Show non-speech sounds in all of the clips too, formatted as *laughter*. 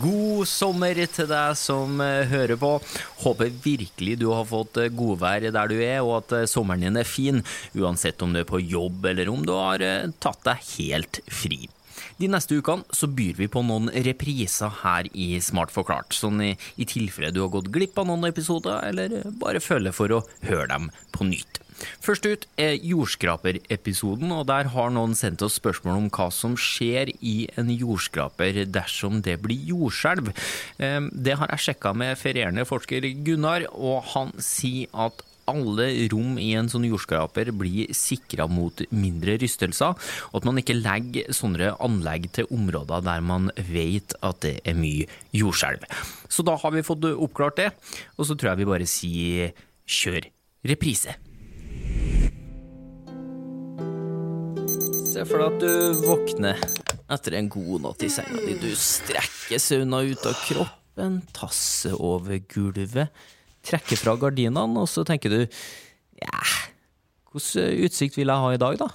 God sommer til deg som eh, hører på. Håper virkelig du har fått eh, godvær der du er, og at eh, sommeren din er fin, uansett om du er på jobb eller om du har tatt deg helt fri. De neste ukene så byr vi på noen repriser her i Smart forklart, sånn i, i tilfelle du har gått glipp av noen episoder, eller bare føler for å høre dem på nytt. Først ut er jordskraperepisoden, og der har noen sendt oss spørsmål om hva som skjer i en jordskraper dersom det blir jordskjelv. Ehm, det har jeg sjekka med ferierende forsker Gunnar, og han sier at alle rom i en sånn jordskraper blir sikra mot mindre rystelser, og at man ikke legger sånne anlegg til områder der man vet at det er mye jordskjelv. Så da har vi fått oppklart det, og så tror jeg vi bare sier kjør reprise. Se for deg at du våkner etter en god natt i senga di. Du strekker sauna ut av kroppen, tasser over gulvet, trekker fra gardinene, og så tenker du ja, hvordan utsikt vil jeg ha i dag, da?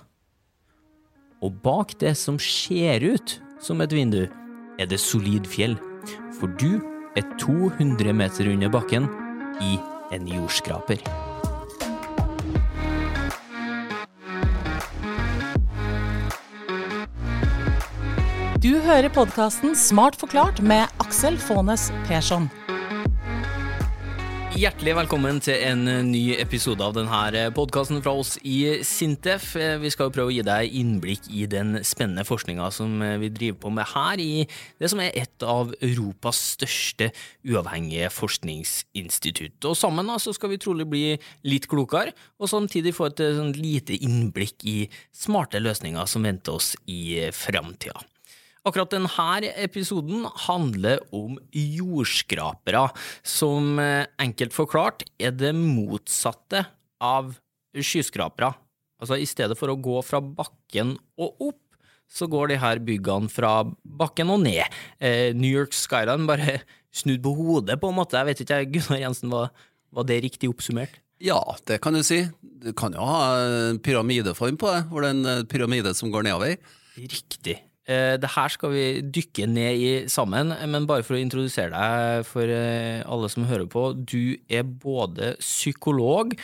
Og bak det som ser ut som et vindu, er det solid fjell, for du er 200 meter under bakken i en jordskraper. Du hører podkasten Smart forklart med Aksel Faanes Persson. Hjertelig velkommen til en ny episode av denne podkasten fra oss i Sintef. Vi skal prøve å gi deg innblikk i den spennende forskninga som vi driver på med her, i det som er et av Europas største uavhengige forskningsinstitutt. Og sammen så skal vi trolig bli litt klokere, og samtidig få et sånn lite innblikk i smarte løsninger som venter oss i framtida. Akkurat denne episoden handler om jordskrapere, som eh, enkelt forklart er det motsatte av skyskrapere. Altså, i stedet for å gå fra bakken og opp, så går de her byggene fra bakken og ned. Eh, New York Skyline bare snudd på hodet, på en måte. Jeg vet ikke, Gunnar Jensen, var, var det riktig oppsummert? Ja, det kan du si. Du kan jo ha en pyramideform på det, hvor det er en eh, pyramide som går nedover. Riktig. Eh, det her skal vi dykke ned i sammen, men bare for å introdusere deg for eh, alle som hører på. Du er både psykolog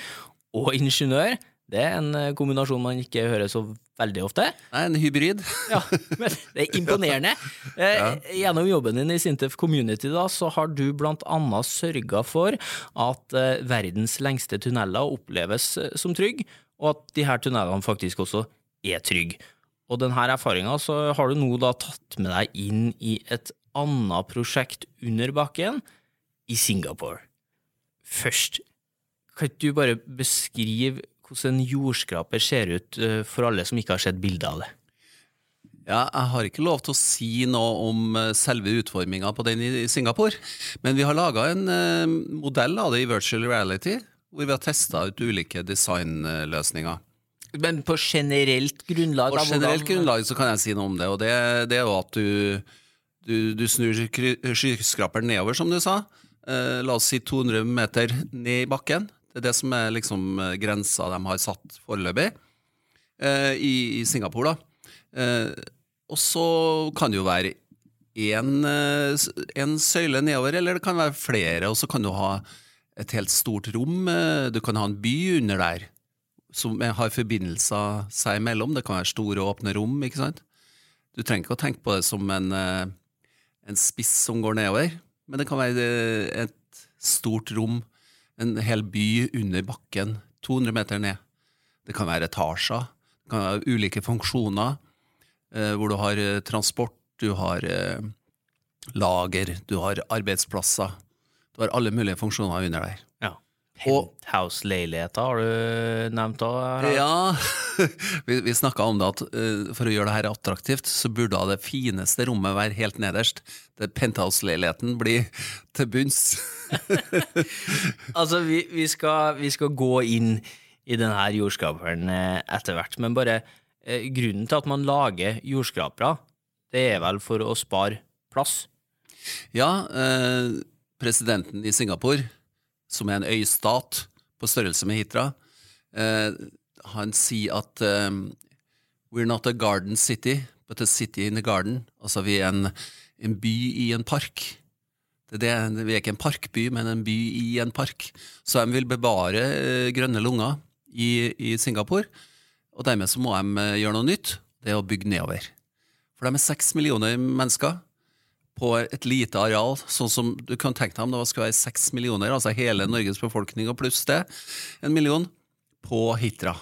og ingeniør. Det er en eh, kombinasjon man ikke hører så veldig ofte. Nei, en hybrid. *laughs* ja, men Det er imponerende. ja. Gjennom jobben din i Sintef Community da, så har du annet sørga for at verdens lengste tunneler oppleves som trygge, og at de her tunnelene faktisk også er trygge. Og denne erfaringa så har du nå da tatt med deg inn i et annet prosjekt under bakken, i Singapore. Først, kan du bare beskrive hvordan en jordskraper ser ut eh, for alle som ikke har sett bilde av det? Ja, jeg har ikke lov til å si noe om eh, selve utforminga på den i Singapore, men vi har laga en eh, modell av det i virtual reality, hvor vi har testa ut ulike designløsninger. Men på generelt grunnlag? På generelt grunnlag så kan jeg si noe om det, og det, det er jo at du, du, du snur skyskraperen nedover, som du sa. Eh, la oss si 200 meter ned i bakken. Det er det som er liksom eh, grensa de har satt foreløpig eh, i, i, Singapore. da. Eh, og så kan det jo være én eh, søyle nedover, eller det kan være flere, og så kan du ha et helt stort rom. Eh, du kan ha en by under der som har forbindelser seg imellom. Det kan være store, åpne rom. ikke sant? Du trenger ikke å tenke på det som en, eh, en spiss som går nedover, men det kan være eh, et stort rom, en hel by under bakken, 200 meter ned. Det kan være etasjer, det kan være ulike funksjoner, eh, hvor du har transport, du har lager, du har arbeidsplasser. Du har alle mulige funksjoner under der. Penthouse-leiligheter har du nevnt òg? Ja, *laughs* vi, vi snakka om det at uh, for å gjøre det her attraktivt, så burde det fineste rommet være helt nederst. Penthouse-leiligheten blir til bunns. *laughs* altså, vi, vi, skal, vi, skal, gå inn i denne jordskaperen eh, etter hvert, men bare uh, grunnen til at man lager jordskrapere, det er vel for å spare plass? Ja, uh, presidenten i Singapore som er en øystat på størrelse med Hitra, eh, han sier at eh, We're not a garden city, but a city in a garden. Altså vi er en, en by i en park. Det er det, vi er ikke en parkby, men en by i en park. Så de vil bevare eh, grønne lunger i, i Singapore, og dermed så må de eh, gjøre noe nytt. Det er å bygge nedover. For de er seks millioner mennesker på et lite areal, sånn som du kan tenke deg om det skulle være seks millioner, altså hele Norges befolkning og pluss det, en million, på Hitra.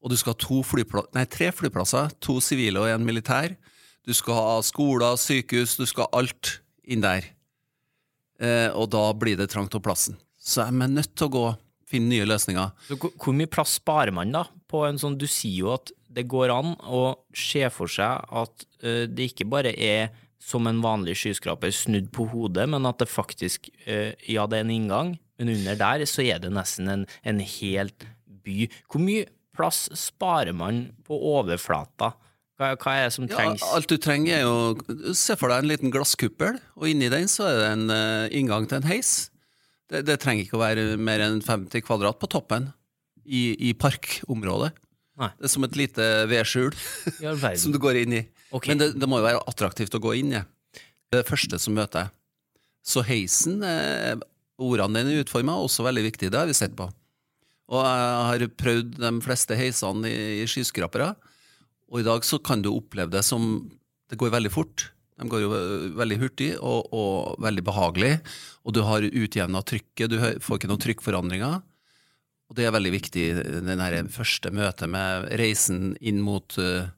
Og du skal ha to flypla nei, tre flyplasser, to sivile og en militær. Du skal ha skoler, sykehus, du skal ha alt inn der. Eh, og da blir det trangt om plassen. Så jeg er nødt til å gå finne nye løsninger. Så hvor mye plass sparer man da på en sånn Du sier jo at det går an å se for seg at uh, det ikke bare er som en vanlig skyskraper snudd på hodet, men at det faktisk eh, Ja, det er en inngang, men under der så er det nesten en, en hel by. Hvor mye plass sparer man på overflata? Hva, hva er det som Ja, trengs? alt du trenger er jo Se for deg en liten glasskuppel, og inni den så er det en eh, inngang til en heis. Det, det trenger ikke å være mer enn 50 kvadrat på toppen i, i parkområdet. Nei. Det er som et lite vedskjul *laughs* som du går inn i. Okay. Men det, det må jo være attraktivt å gå inn i. Det er det første som møter jeg. Så heisen, eh, ordene den er utforma, er også veldig viktig. Det har vi sett på. Og jeg har prøvd de fleste heisene i, i skyskrapere, og i dag så kan du oppleve det som Det går veldig fort. De går jo eh, veldig hurtig og, og veldig behagelig, og du har utjevna trykket, du får ikke noen trykkforandringer. Og det er veldig viktig, den her første møtet med reisen inn mot uh,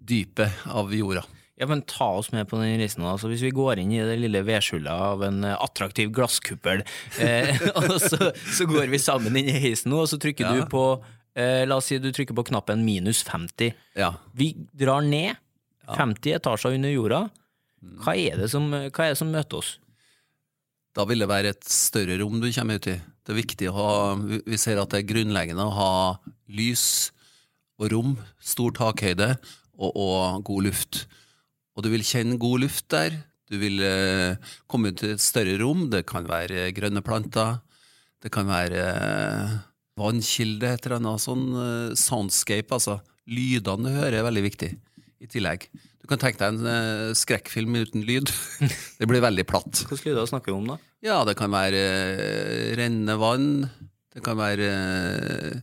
dypet av jorda. Ja, men Ta oss med på den reisen. Altså, hvis vi går inn i det lille vedskjulet av en eh, attraktiv glasskuppel, eh, *laughs* og så, så går vi sammen inn i heisen og så trykker Ja. du på eh, La oss si du trykker på knappen minus 50. Ja. Vi drar ned 50 etasjer under jorda. Hva er det som, hva er det som møter oss? Da vil det være et større rom du kommer ut i. Det er viktig å ha Vi ser at det er grunnleggende å ha lys og rom, stor takhøyde og, og god luft. Og du vil kjenne god luft der. Du vil eh, komme ut til et større rom. Det kan være grønne planter. Det kan være eh, vannkilde, et eller annet sånn eh, soundscape, altså. Lydene du hører er veldig viktig i tillegg. Du kan tenke deg en eh, skrekkfilm uten lyd. *laughs* det blir veldig platt. Hvilke lyder snakker vi om da? Ja, det kan være uh, rennende vann. Det kan være uh,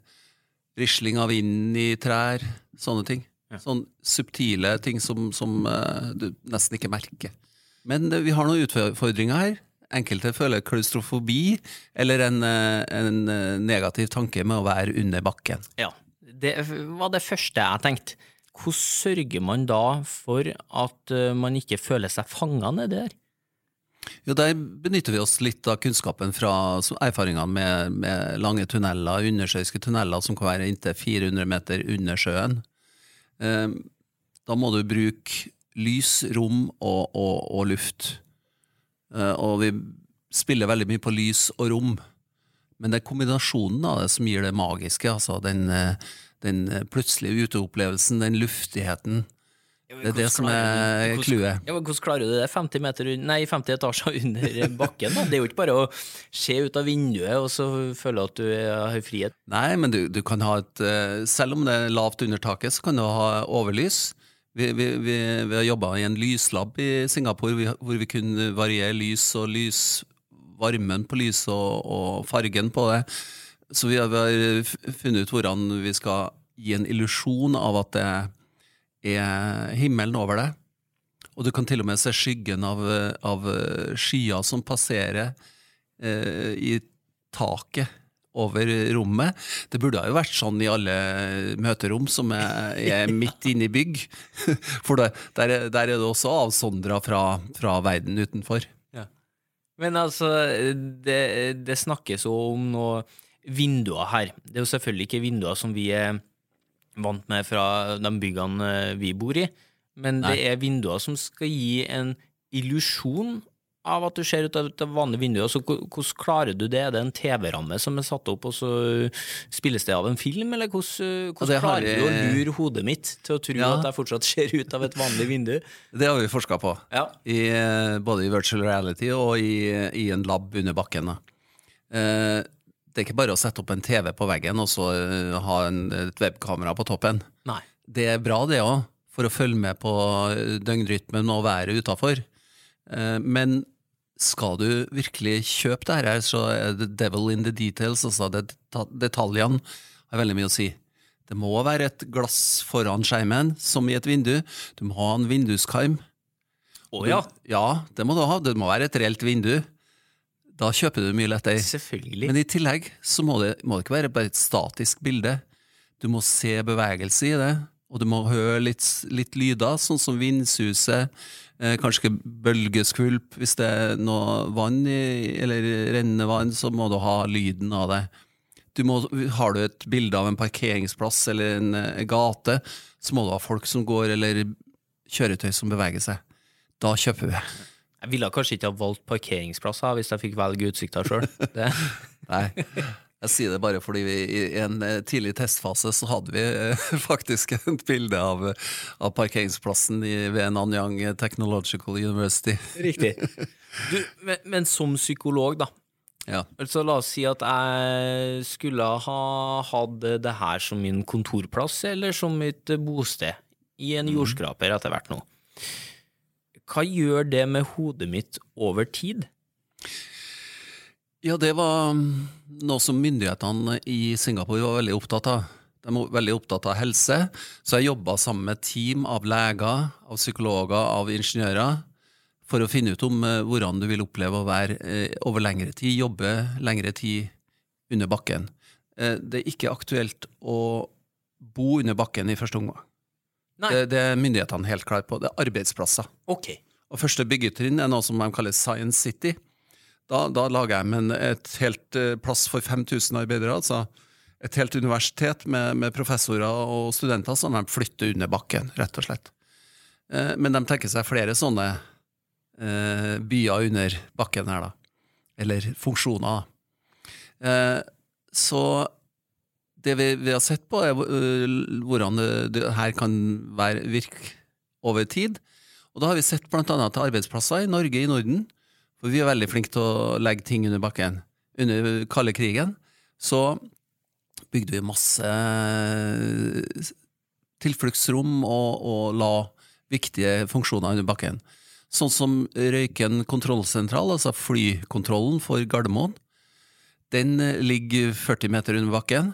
risling av vind i trær. Sånne ting. Ja. Sånne subtile ting som, som uh, du nesten ikke merker. Men vi har noen utfordringer her. Enkelte føler klaustrofobi eller en, en negativ tanke med å være under bakken. Ja, det var det første jeg tenkte. Hvordan sørger man da for at eh, man ikke føler seg fanga nedi der? Jo, Der benytter vi oss litt av kunnskapen fra erfaringene med, med lange tunneler, undersjøiske tunneler som kan være inntil 400 meter under sjøen. Eh, da må du bruke lys, rom og, og, og luft. Eh, og vi spiller veldig mye på lys og rom. Men det er kombinasjonen av det som gir det magiske. altså Den, eh, den plutselige uteopplevelsen, den luftigheten. Det er det som er clouet. Ja, hvordan klarer du det? 50, meter, nei, 50 etasjer *laughs* under bakken? Da? Det er jo ikke bare å se ut av vinduet og så føle at du har frihet. Nei, men du, du kan ha et eh, Selv om det er lavt under taket, så kan du ha overlys. Vi, vi, vi, vi har jobba i en lyslab i Singapore hvor vi kunne variere lys og lys, varmen på lyset og, og fargen på det. Så vi har, funnet ut hvordan vi skal gi en illusjon av at det er himmelen over det. Og du kan til og med se skyggen av, av skyer som passerer eh, i taket over rommet. Det burde jo vært sånn i alle møterom som er, er *laughs* midt inne i bygg. *laughs* For det, der, er- der er det også avsondra fra, fra verden utenfor. Men altså, det, det snakkes jo om noen vinduer her. Det er jo selvfølgelig ikke vinduer som vi er vant med fra de byggene vi bor i, men det er vinduer som skal gi en illusjon av at du ser ut av et vanlig vindu. Altså, hvordan klarer du det? Er det en TV-ramme som er satt opp, og så spilles det av en film, eller hvordan, hvordan klarer har du å lure hodet mitt til å tro Ja. at jeg fortsatt ser ut av et vanlig vindu? Det har vi forska på. Ja. I, eh, både i virtual reality og i, i en lab under bakken. Eh, det er ikke bare å sette opp en TV på veggen og så eh, ha en, et webkamera på toppen. Nei. Det er bra, det òg, for å følge med på døgnrytmen og været utafor. Men skal du virkelig kjøpe det her, så er det devil in the details. Altså det, detaljene har veldig mye å si. Det må være et glass foran skjermen, som i et vindu. Du må ha en vinduskarm. Å ja. Ja, det må du ha. Det må være et reelt vindu. Da kjøper du mye lettere. Selvfølgelig. Men i tillegg så må det, må det ikke være bare et statisk bilde. Du må se bevegelse i det, og du må høre litt, litt lyder, sånn som vindsuset, eh, kanskje bølgeskvulp. Hvis det er noe vann i, eller rennende vann, så må du ha lyden av det. Du må, har du et bilde av en parkeringsplass eller en, eh, gate, så må du ha folk som går, eller kjøretøy som beveger seg. Da kjøper vi. Jeg ville kanskje ikke ha valgt parkeringsplasser hvis jeg fikk velge utsikta sjøl. *laughs* Nei. Jeg sier det bare fordi vi i en eh, tidlig testfase så hadde vi eh, *laughs* faktisk et bilde av, av parkeringsplassen i, ved Nanyang Technological University. Riktig. *laughs* Du, men, men, som psykolog, da. Ja. Altså, la oss si at jeg skulle ha hatt det her som min kontorplass, eller som mitt bosted, i en mm. jordskraper etter hvert nå. Hva gjør det med hodet mitt over tid? Ja, det var noe som myndighetene i Singapore var veldig opptatt av. De var veldig opptatt av helse, så jeg jobba sammen med et team av leger, av psykologer, av ingeniører, for å finne ut om eh, hvordan du vil oppleve å være eh, over lengre tid, jobbe lengre tid under bakken. Eh, det er ikke aktuelt å bo under bakken i første omgang. Det, det, er myndighetene helt klare på. Det er arbeidsplasser. Ok. Og Første byggetrinn er noe som de kaller Science City. Da, da lager jeg et helt uh, plass for 5000 arbeidere. altså Et helt universitet med, med, professorer og studenter som de flytter under bakken, rett og slett. Uh, men de tenker seg flere sånne uh, byer under bakken her, da. Eller funksjoner. så det vi, vi, har sett på, er hvordan det, her kan være, virke over tid. Og da har vi sett annet til arbeidsplasser i Norge, i Norden, for vi er veldig flinke til å legge ting under bakken. Under kalde krigen så bygde vi masse tilfluktsrom og, og la viktige funksjoner under bakken. Sånn som Røyken kontrollsentral, altså flykontrollen for Gardermoen. Den ligger 40 meter under bakken.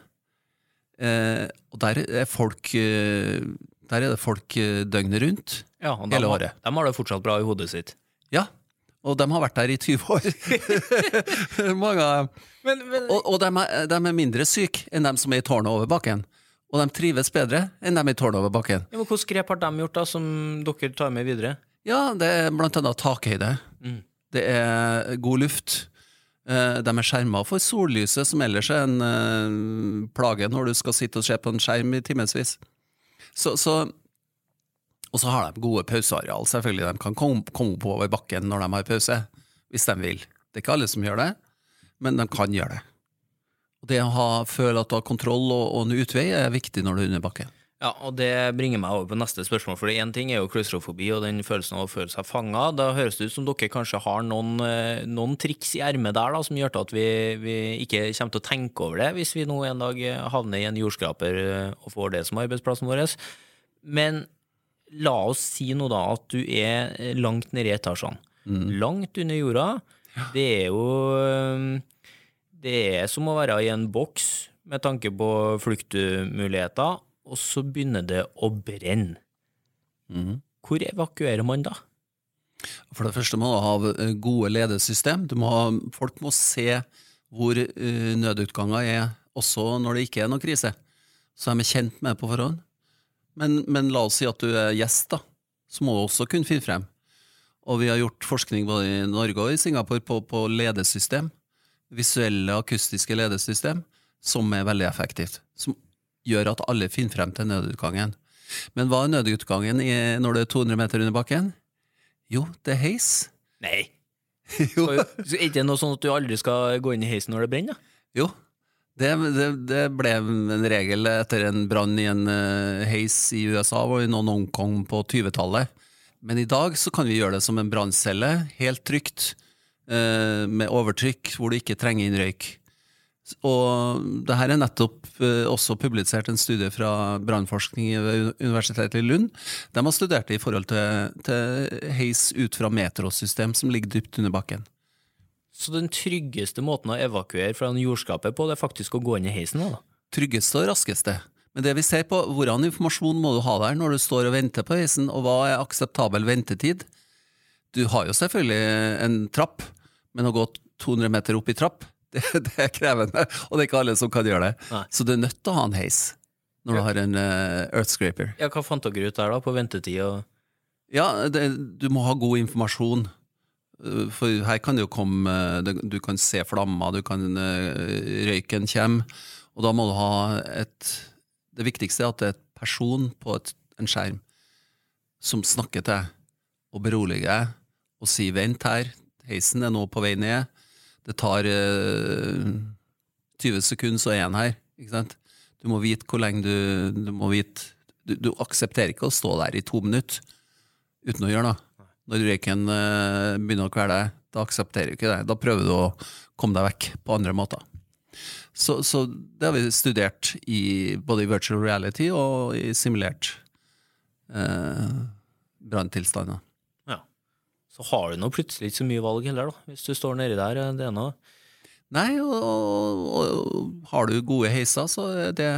Eh, og der er, folk, eh, der er det folk eh, døgnet rundt. Ja, og hele året. De har det fortsatt bra i hodet sitt. Ja, og de har vært der i 20 år. *laughs* Mange av dem. Men, men... Og, og de, er, de, er, mindre syke enn dem som er i tårnet over bakken. Og de trives bedre enn dem i tårnet over bakken. Ja, men Hvilke grep har de gjort da, som dere tar med videre? Ja, Det er blant annet takhøyde. Mm. Det er god luft. Eh, de er skjerma for sollyset, som ellers er en uh, plage når du skal sitte og se på en skjerm i timevis. Så, så, og så har de gode pauseareal, selvfølgelig. De kan komme, komme oppover bakken når de har pause, hvis de vil. Det er ikke alle som gjør det, men de kan gjøre det. Og Det å ha, føle at du har kontroll og, og en utvei er viktig når du er under bakken. Ja, og Det bringer meg over på neste spørsmål. for Én ting er jo klaustrofobi og den følelsen av å føle seg fanga. Da høres det ut som dere kanskje har noen, eh, noen triks i ermet der da, som gjør at vi, vi, ikke kommer til å tenke over det hvis vi nå en dag havner i en jordskraper eh, og får det som arbeidsplassen vår. Men la oss si nå da at du er langt nede i etasjene. Mm. Langt under jorda. Det er jo eh, Det er som å være i en boks med tanke på fluktmuligheter og så begynner det å brenne. Mm. Hvor evakuerer man da? For det første må du ha eh, gode ledesystem. Må ha, folk må se hvor uh, nødutganger er, også når det ikke er noen krise. Så er vi kjent med på forhånd. Men, men, la oss si at du er gjest, da. Så må du også kunne finne frem. Og vi har gjort forskning både i Norge og i Singapore på, på ledesystem. Visuelle, akustiske ledesystem, som er veldig effektivt. Som gjør at alle finner frem til nødutgangen. Men hva er nødutgangen når du er 200 meter under bakken? Jo, det er heis. Nei. *laughs* jo. Er det noe sånn at du aldri skal gå inn i heisen når det brenner? Jo. Det, det, det ble en regel etter en brann i en uh, heis i USA og i noen Hongkong på 20-tallet. Men i dag så kan vi gjøre det som en branncelle, helt trygt, uh, med overtrykk, hvor du ikke trenger inn røyk. Og det her er nettopp eh, også publisert en studie fra brannforskning ved Universitetet i Lund. De har studert det i forhold til, til heis ut fra metrosystem som ligger dypt under bakken. Så den tryggeste måten å evakuere fra jordskapet på, det er faktisk å gå inn i heisen? Da. Tryggeste og raskeste. Men det vi ser på, hvordan informasjon må du ha der når du står og venter på heisen, og hva er akseptabel ventetid? Du har jo selvfølgelig en trapp, men å gå 200 meter opp i trapp, det, det er krevende. Og det er ikke alle som kan gjøre det. Nei. Så du er nødt til å ha en heis når du har en uh, earthscraper. Ja, hva fant dere ut der, da, på ventetid og Ja, det, du må ha god informasjon. Uh, For her kan det jo komme uh, Du kan se flammer, du kan Røyken kommer. Og da må du ha et Det viktigste er at det er et person på et, en skjerm som snakker til deg og beroliger deg og sier 'vent her, heisen er nå på vei ned'. Det tar uh, 20 sekunder, så er han her. Ikke sant? Du må vite hvor lenge du Du må vite Du, du aksepterer ikke å stå der i to minutter uten å gjøre noe. Når røyken eh, begynner å kvele deg, da aksepterer du ikke det. Da prøver du å komme deg vekk på andre måter. Så, så det har vi studert i, både i virtual reality og i simulert eh, branntilstander. Så har du nå plutselig ikke så mye valg heller, da, hvis du står nedi der. eh, Det ene. Nei, og, og, og har du gode heiser, så er det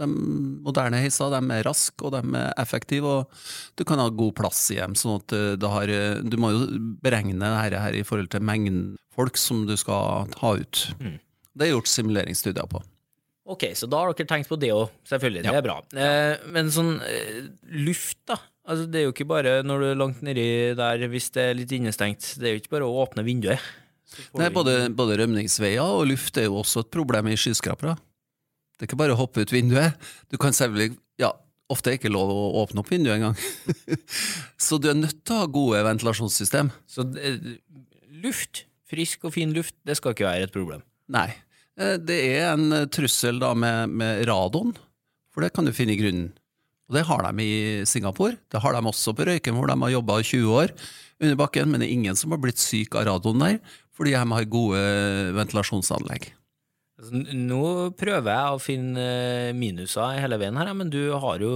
de moderne heiser de er raske og de er effektive, og du kan ha god plass i dem. sånn at eh, det har, Du må jo beregne dette her i forhold til mengden folk som du skal ta ut. Mm. Det er gjort simuleringsstudier på. Ok, så da har dere tenkt på det òg, selvfølgelig. Det er bra. Eh, men sånn eh, luft, da. Altså, det er jo ikke bare når du er langt nedi der hvis det er litt innestengt. Det er jo ikke bare å åpne vinduet. Nei, både, både rømningsveier og luft er jo også et problem i skyskrapere. Det er ikke bare å hoppe ut vinduet. Du kan selvfølgelig Ja, ofte er det ikke lov å åpne opp vinduet engang. *laughs* Så du er nødt til å ha gode ventilasjonssystem. Så eh, luft, frisk og fin luft, det skal ikke være et problem. Nei. Eh, Det er en eh, trussel da med, med radon, for det kan du finne i grunnen. Og det har de i Singapore. Det har de også på Røyken, hvor de har jobba 20 år under bakken, men det er ingen som har blitt syk av radon der, fordi de har gode ventilasjonsanlegg. Altså, nå prøver jeg å finne eh, minuser hele veien her, men du har jo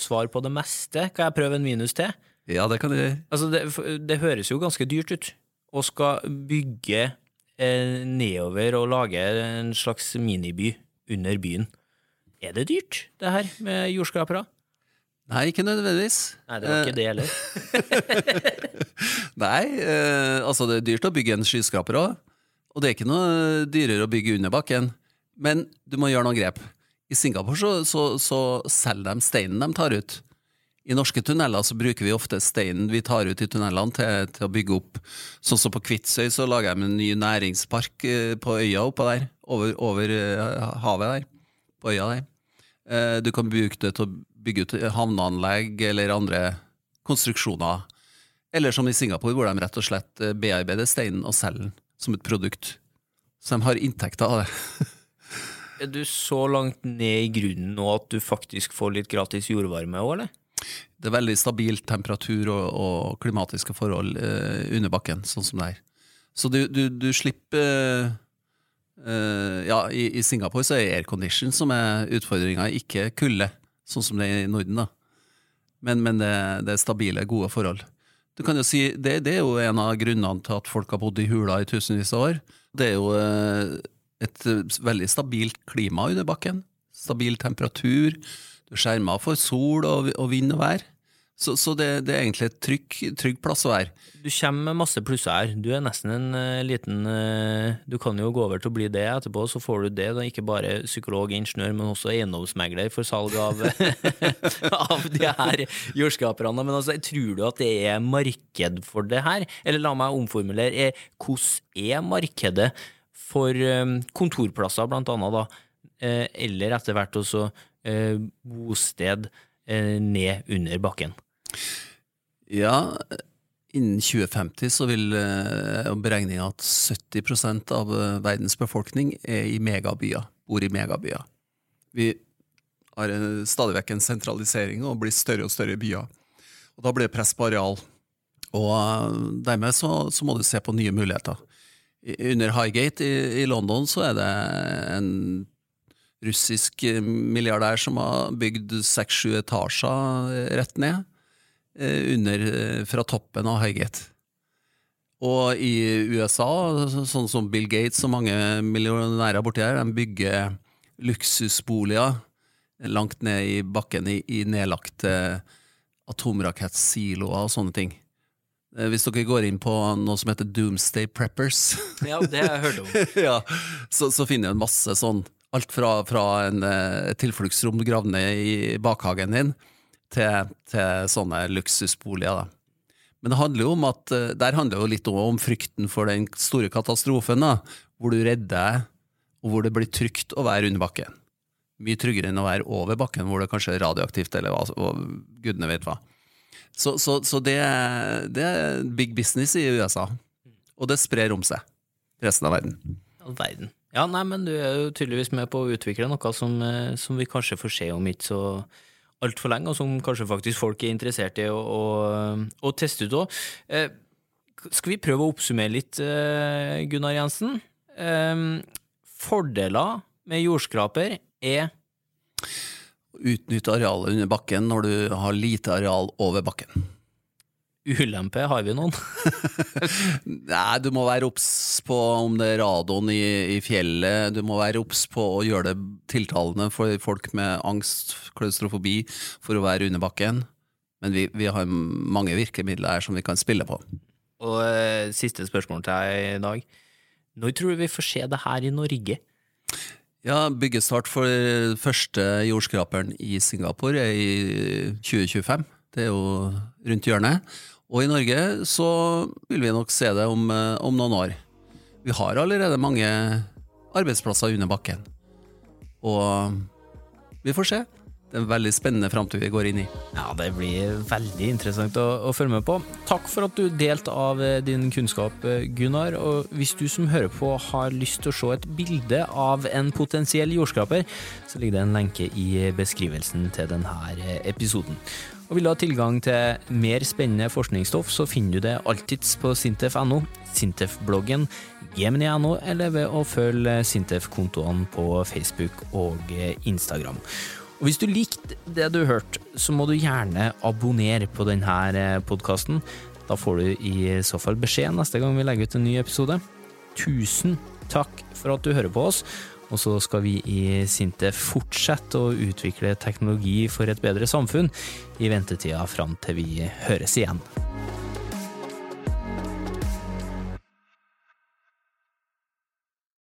svar på det meste. Kan jeg prøve en minus til? Ja, det kan du gjøre. Altså, det, det høres jo ganske dyrt ut å skal bygge eh, nedover og lage en slags miniby under byen. Er det dyrt, det her med jordskrapere? Nei, ikke nødvendigvis. Nei, det var ikke det heller. *laughs* Nei, eh, altså det er dyrt å bygge en skyskraper òg. Og det er ikke noe dyrere å bygge under bakken. Men du må gjøre noen grep. I Singapore så, så, så selger de steinen de tar ut. I norske tunneler så bruker vi ofte steinen vi tar ut i tunnelene til, til å bygge opp. Sånn som på Kvitsøy så lager de en ny næringspark eh, på øya oppå der. Over, over eh, havet der. På øya der. Eh, Du kan bruke det til å bygge ut havneanlegg eller andre konstruksjoner. Eller som i Singapore, hvor de rett og slett bearbeider steinen og selger den som et produkt. Så de har inntekter av det. *laughs* Er du så langt ned i grunnen nå at du faktisk får litt gratis jordvarme òg, eller? Det er veldig stabil temperatur og, og klimatiske forhold eh, under bakken, sånn som det er. Så du, du, du slipper eh, eh, Ja, i, i Singapore så er aircondition som er utfordringa, ikke kulde, sånn som det er i Norden. da. Men, men det, det er stabile, gode forhold. Du kan jo si, det, det er jo en av grunnene til at folk har bodd i hula i tusenvis av år. Det er jo eh, et eh, veldig stabilt klima under bakken. Stabil temperatur. Er skjerma for sol og, og vind og vær. Så, så det, det er egentlig et trygg, trygg plass å være. Du kommer med masse plusser her. Du er nesten en uh, liten uh, Du kan jo gå over til å bli det etterpå, så får du det. Da. Ikke bare psykolog og ingeniør, men også eiendomsmegler for salg av, *laughs* av de her jordskaperne. Men altså, tror du at det er marked for det her? Eller la meg omformulere, hvordan er markedet for um, kontorplasser, blant annet, da? Uh, eller etter hvert også bosted eh, ned under bakken? Ja, innen 2050 så vil eh, beregninga at 70 av eh, verdens befolkning er i megabyer, bor i megabyer. Vi har eh, stadig vekk en sentralisering og blir større og større byer. Og da blir det press på areal. Og eh, dermed så, så må du se på nye muligheter. under Highgate i, i London så er det en russisk eh, milliardær som har bygd seks-sju etasjer eh, rett ned eh, under, fra toppen av Highgate. Og i USA, sånn som Bill Gates og mange millionærer borti her, de bygger luksusboliger langt ned i bakken i, i nedlagte atomrakettsiloer og sånne ting. Hvis dere går inn på noe som heter Doomsday Preppers, Ja, det har jeg hørt om. *laughs* ja, så, så finner en masse sånn Alt fra, fra en eh, tilfluktsrom gravd ned i bakhagen din, til, til sånne luksusboliger. Da. Men det handler jo om at eh, der handler jo litt om, frykten for den store katastrofen, da, hvor du redder og hvor det blir trygt å være under bakken. Mye tryggere enn å være over bakken, hvor det kanskje er radioaktivt, eller hva, gudene vet hva. Så, så, så det, det er big business i USA, og det sprer om seg resten av verden. All verden. Ja, nei, men du er jo tydeligvis med på å utvikle noe som, eh, som vi kanskje får se om ikke så altfor lenge, og som kanskje faktisk folk er interessert i å, å, å teste ut òg. Eh, skal vi prøve å oppsummere litt, eh, Gunnar Jensen? Eh, fordeler med jordskraper er Utnytte arealet under bakken når du har lite areal over bakken. Ulempe, har vi noen? *laughs* Nei, du må være obs på om det er radioen i, i fjellet, du må være obs på å gjøre det tiltalende for folk med angst, klaustrofobi, for å være under bakken. Men vi, vi har mange virkemidler her som vi kan spille på. Og eh, siste spørsmål til deg i dag. Når tror du vi får se det her i Norge? Ja, Byggestart for første jordskraperen i Singapore er i 2025. Det er jo rundt hjørnet. Og i Norge så vil vi nok se det om, eh, om noen år. Vi har allerede mange arbeidsplasser under bakken. Og vi får se. En veldig spennende framtid vi går inn i. Ja, det blir veldig interessant å, å følge med på. Takk for at du delte av eh, din kunnskap, eh, Gunnar. Og hvis du som hører på har lyst til å se et bilde av en potensiell jordskraper, så ligger det en lenke i beskrivelsen til denne eh, episoden. Og vil du ha tilgang til mer spennende forskningsstoff, så finner du det alltids på sintef.no, Sintef-bloggen, gemini.no, eller ved å følge Sintef-kontoene på Facebook og eh, Instagram. Og hvis du likte det du hørte, så må du gjerne abonnere på denne podkasten. Da får du i så fall beskjed neste gang vi legger ut en ny episode. Tusen takk for at du hører på oss, og så skal vi i Sinte fortsette å utvikle teknologi for et bedre samfunn i ventetida fram til vi høres igjen.